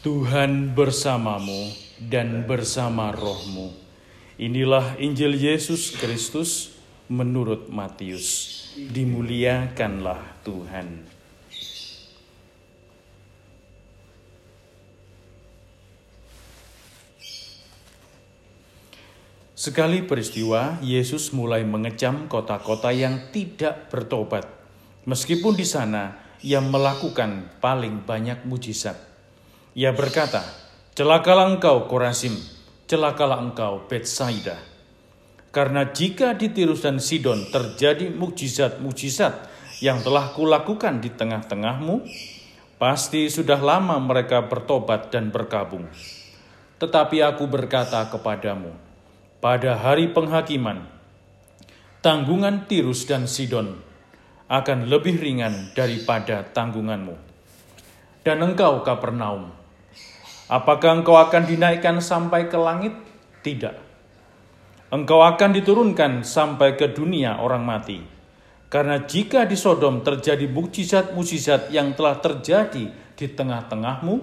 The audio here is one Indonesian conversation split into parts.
Tuhan bersamamu dan bersama rohmu. Inilah Injil Yesus Kristus menurut Matius. Dimuliakanlah Tuhan. Sekali peristiwa, Yesus mulai mengecam kota-kota yang tidak bertobat. Meskipun di sana ia melakukan paling banyak mujizat. Ia berkata, Celakalah engkau Korasim, celakalah engkau Betsaida. Karena jika di Tirus dan Sidon terjadi mujizat-mujizat yang telah kulakukan di tengah-tengahmu, pasti sudah lama mereka bertobat dan berkabung. Tetapi aku berkata kepadamu, pada hari penghakiman, tanggungan Tirus dan Sidon akan lebih ringan daripada tanggunganmu. Dan engkau, Kapernaum, apakah engkau akan dinaikkan sampai ke langit? Tidak. Engkau akan diturunkan sampai ke dunia orang mati. Karena jika di Sodom terjadi mukjizat-mukjizat yang telah terjadi di tengah-tengahmu,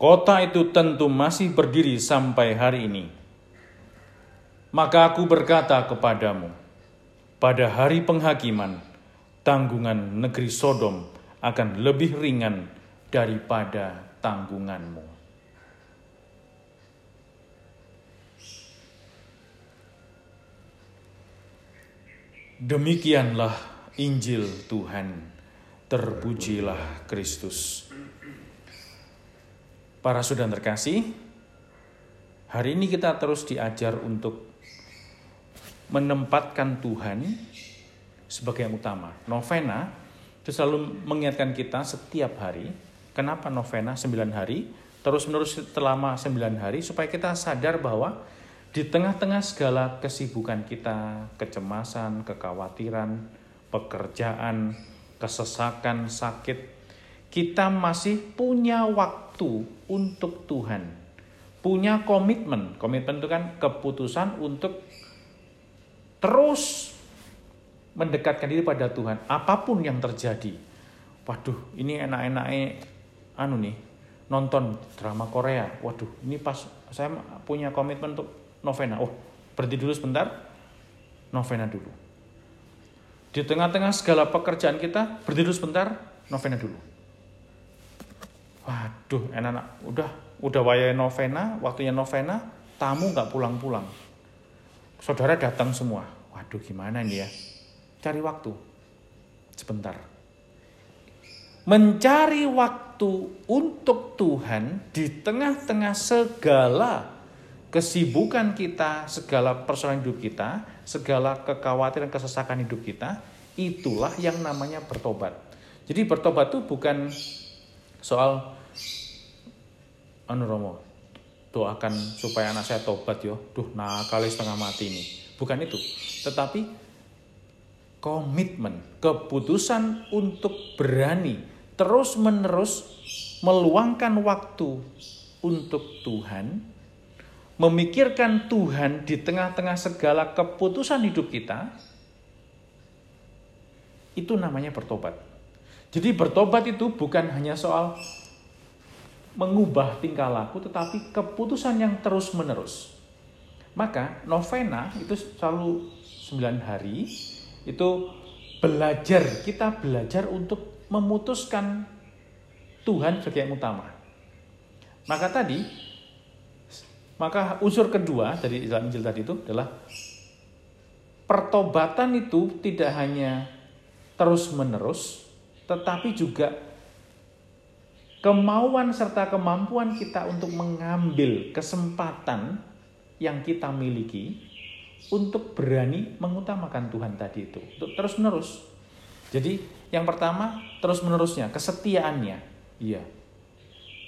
kota itu tentu masih berdiri sampai hari ini maka aku berkata kepadamu, pada hari penghakiman, tanggungan negeri Sodom akan lebih ringan daripada tanggunganmu. Demikianlah Injil Tuhan. Terpujilah Kristus. Para saudara terkasih, hari ini kita terus diajar untuk menempatkan Tuhan sebagai yang utama. Novena itu selalu mengingatkan kita setiap hari. Kenapa novena 9 hari? Terus-menerus selama 9 hari supaya kita sadar bahwa di tengah-tengah segala kesibukan kita, kecemasan, kekhawatiran, pekerjaan, kesesakan, sakit, kita masih punya waktu untuk Tuhan. Punya komitmen. Komitmen itu kan keputusan untuk terus mendekatkan diri pada Tuhan apa pun yang terjadi. Waduh, ini enak-enaknya anu nih nonton drama Korea. Waduh, ini pas saya punya komitmen untuk novena. Oh, berhenti dulu sebentar. Novena dulu. Di tengah-tengah segala pekerjaan kita, berhenti dulu sebentar, novena dulu. Waduh, enak-enak. Udah, udah wayai novena, waktunya novena, tamu nggak pulang-pulang saudara datang semua. Waduh gimana nih ya? Cari waktu. Sebentar. Mencari waktu untuk Tuhan di tengah-tengah segala kesibukan kita, segala persoalan hidup kita, segala kekhawatiran, kesesakan hidup kita, itulah yang namanya bertobat. Jadi bertobat itu bukan soal anu Romo, doakan supaya anak saya tobat yo. Duh, nakal setengah mati ini. Bukan itu. Tetapi komitmen, keputusan untuk berani terus-menerus meluangkan waktu untuk Tuhan, memikirkan Tuhan di tengah-tengah segala keputusan hidup kita, itu namanya bertobat. Jadi bertobat itu bukan hanya soal mengubah tingkah laku tetapi keputusan yang terus menerus. Maka novena itu selalu 9 hari itu belajar, kita belajar untuk memutuskan Tuhan sebagai yang utama. Maka tadi maka unsur kedua dari dalam Injil tadi itu adalah pertobatan itu tidak hanya terus menerus tetapi juga kemauan serta kemampuan kita untuk mengambil kesempatan yang kita miliki untuk berani mengutamakan Tuhan tadi itu untuk terus menerus. Jadi yang pertama terus menerusnya kesetiaannya, iya.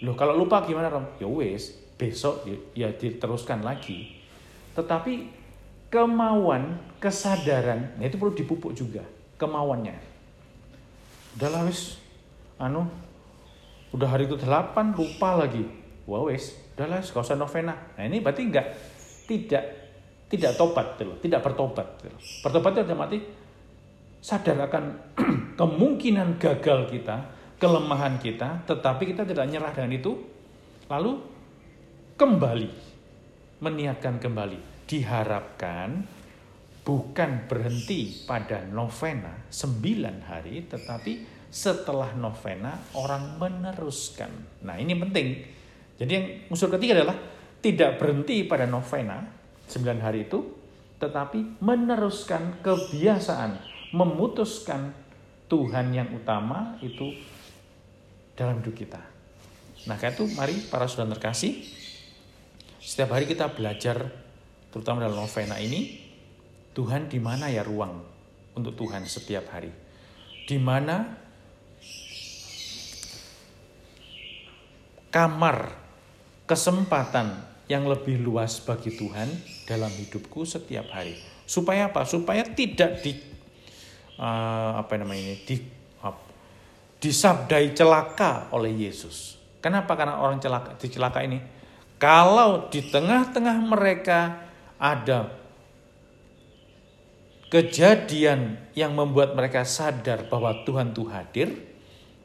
Loh kalau lupa gimana Rom? Ya wes besok ya, ya diteruskan lagi. Tetapi kemauan, kesadaran, nah itu perlu dipupuk juga kemauannya. Udah wis, anu udah hari itu 8 lupa lagi. Wah wes udahlah gak usah novena. Nah ini berarti enggak tidak tidak tobat gitu tidak bertobat gitu. bertobat itu mati. Sadar akan kemungkinan gagal kita kelemahan kita tetapi kita tidak nyerah dengan itu. Lalu kembali meniatkan kembali diharapkan bukan berhenti pada novena sembilan hari tetapi setelah novena orang meneruskan. Nah, ini penting. Jadi yang unsur ketiga adalah tidak berhenti pada novena sembilan hari itu tetapi meneruskan kebiasaan memutuskan Tuhan yang utama itu dalam hidup kita. Nah, kayak itu mari para saudara terkasih, setiap hari kita belajar terutama dalam novena ini, Tuhan di mana ya ruang untuk Tuhan setiap hari? Di mana kamar kesempatan yang lebih luas bagi Tuhan dalam hidupku setiap hari. Supaya apa? Supaya tidak di uh, apa namanya ini di uh, disabdai celaka oleh Yesus. Kenapa? Karena orang celaka dicelaka ini kalau di tengah-tengah mereka ada kejadian yang membuat mereka sadar bahwa Tuhan itu hadir,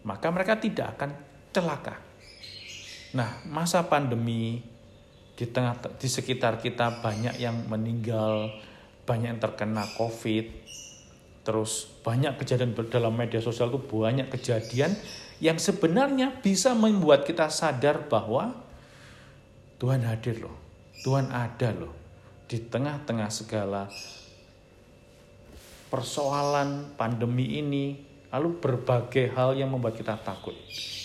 maka mereka tidak akan celaka. Nah, masa pandemi di tengah di sekitar kita banyak yang meninggal, banyak yang terkena Covid, terus banyak kejadian dalam media sosial itu banyak kejadian yang sebenarnya bisa membuat kita sadar bahwa Tuhan hadir loh, Tuhan ada loh di tengah-tengah segala persoalan pandemi ini, lalu berbagai hal yang membuat kita takut.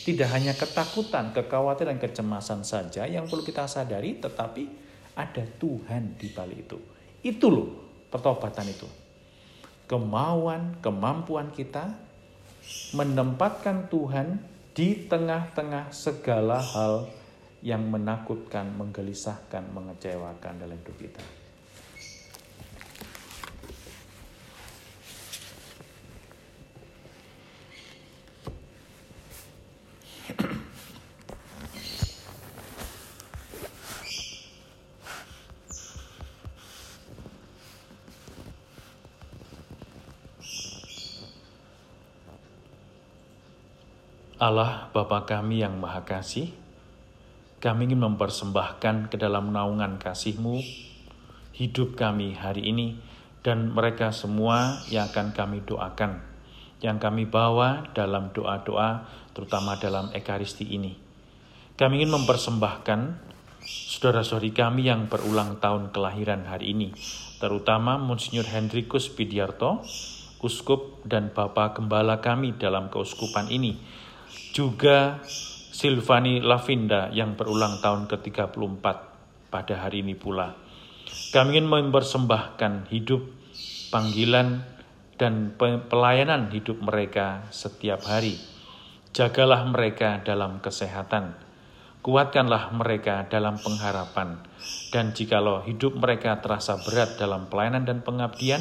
Tidak hanya ketakutan, kekhawatiran, kecemasan saja yang perlu kita sadari, tetapi ada Tuhan di balik itu. Itu loh pertobatan itu kemauan, kemampuan kita menempatkan Tuhan di tengah-tengah segala hal yang menakutkan, menggelisahkan, mengecewakan dalam hidup kita. Allah Bapa kami yang Maha Kasih, kami ingin mempersembahkan ke dalam naungan kasih-Mu hidup kami hari ini dan mereka semua yang akan kami doakan, yang kami bawa dalam doa-doa, terutama dalam Ekaristi ini. Kami ingin mempersembahkan saudara-saudari kami yang berulang tahun kelahiran hari ini, terutama Monsinyur Hendrikus Pidiarto, Uskup dan Bapak Gembala kami dalam keuskupan ini, juga Silvani Lavinda yang berulang tahun ke-34 pada hari ini pula. Kami ingin mempersembahkan hidup, panggilan, dan pelayanan hidup mereka setiap hari. Jagalah mereka dalam kesehatan, kuatkanlah mereka dalam pengharapan, dan jikalau hidup mereka terasa berat dalam pelayanan dan pengabdian,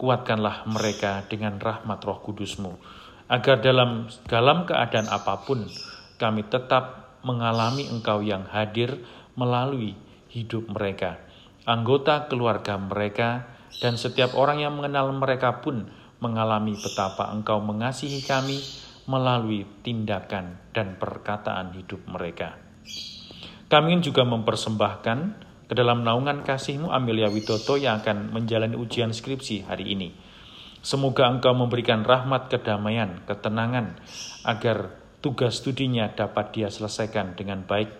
kuatkanlah mereka dengan rahmat roh kudusmu, agar dalam dalam keadaan apa pun kami tetap mengalami Engkau yang hadir melalui hidup mereka, anggota keluarga mereka, dan setiap orang yang mengenal mereka pun mengalami betapa Engkau mengasihi kami melalui tindakan dan perkataan hidup mereka. Kami juga mempersembahkan ke dalam naungan kasih-Mu Amelia Widodo yang akan menjalani ujian skripsi hari ini. Semoga engkau memberikan rahmat kedamaian, ketenangan, agar tugas studinya dapat dia selesaikan dengan baik,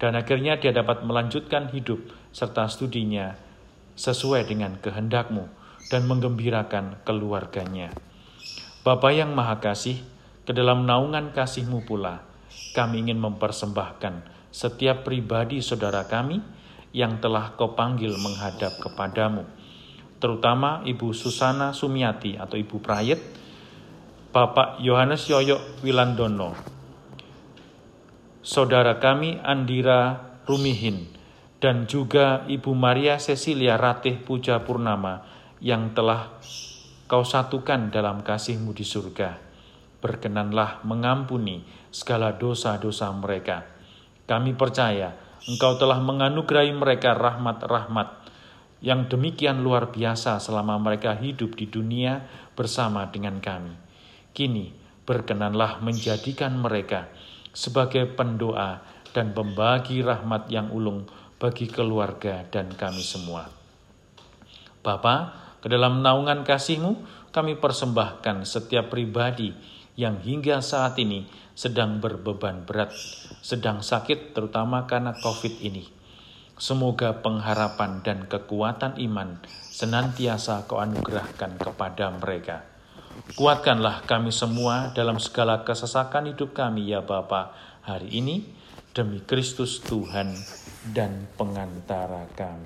dan akhirnya dia dapat melanjutkan hidup serta studinya sesuai dengan kehendakmu dan menggembirakan keluarganya. Bapa yang Maha Kasih, ke dalam naungan kasihmu pula, kami ingin mempersembahkan setiap pribadi saudara kami yang telah kau panggil menghadap kepadamu, terutama Ibu Susana Sumiati atau Ibu Prayet, Bapak Yohanes Yoyo Wilandono, saudara kami Andira Rumihin, dan juga Ibu Maria Cecilia Ratih Puja Purnama yang telah kau satukan dalam kasihmu di surga. Berkenanlah mengampuni segala dosa-dosa mereka. Kami percaya Engkau telah menganugerahi mereka rahmat-rahmat yang demikian luar biasa selama mereka hidup di dunia bersama dengan kami. Kini berkenanlah menjadikan mereka sebagai pendoa dan pembagi rahmat yang ulung bagi keluarga dan kami semua. Bapa, ke dalam naungan kasih-Mu, kami persembahkan setiap pribadi yang hingga saat ini sedang berbeban berat, sedang sakit terutama karena COVID ini. Semoga pengharapan dan kekuatan iman senantiasa kau anugerahkan kepada mereka. Kuatkanlah kami semua dalam segala kesesakan hidup kami ya Bapa hari ini demi Kristus Tuhan dan pengantara kami.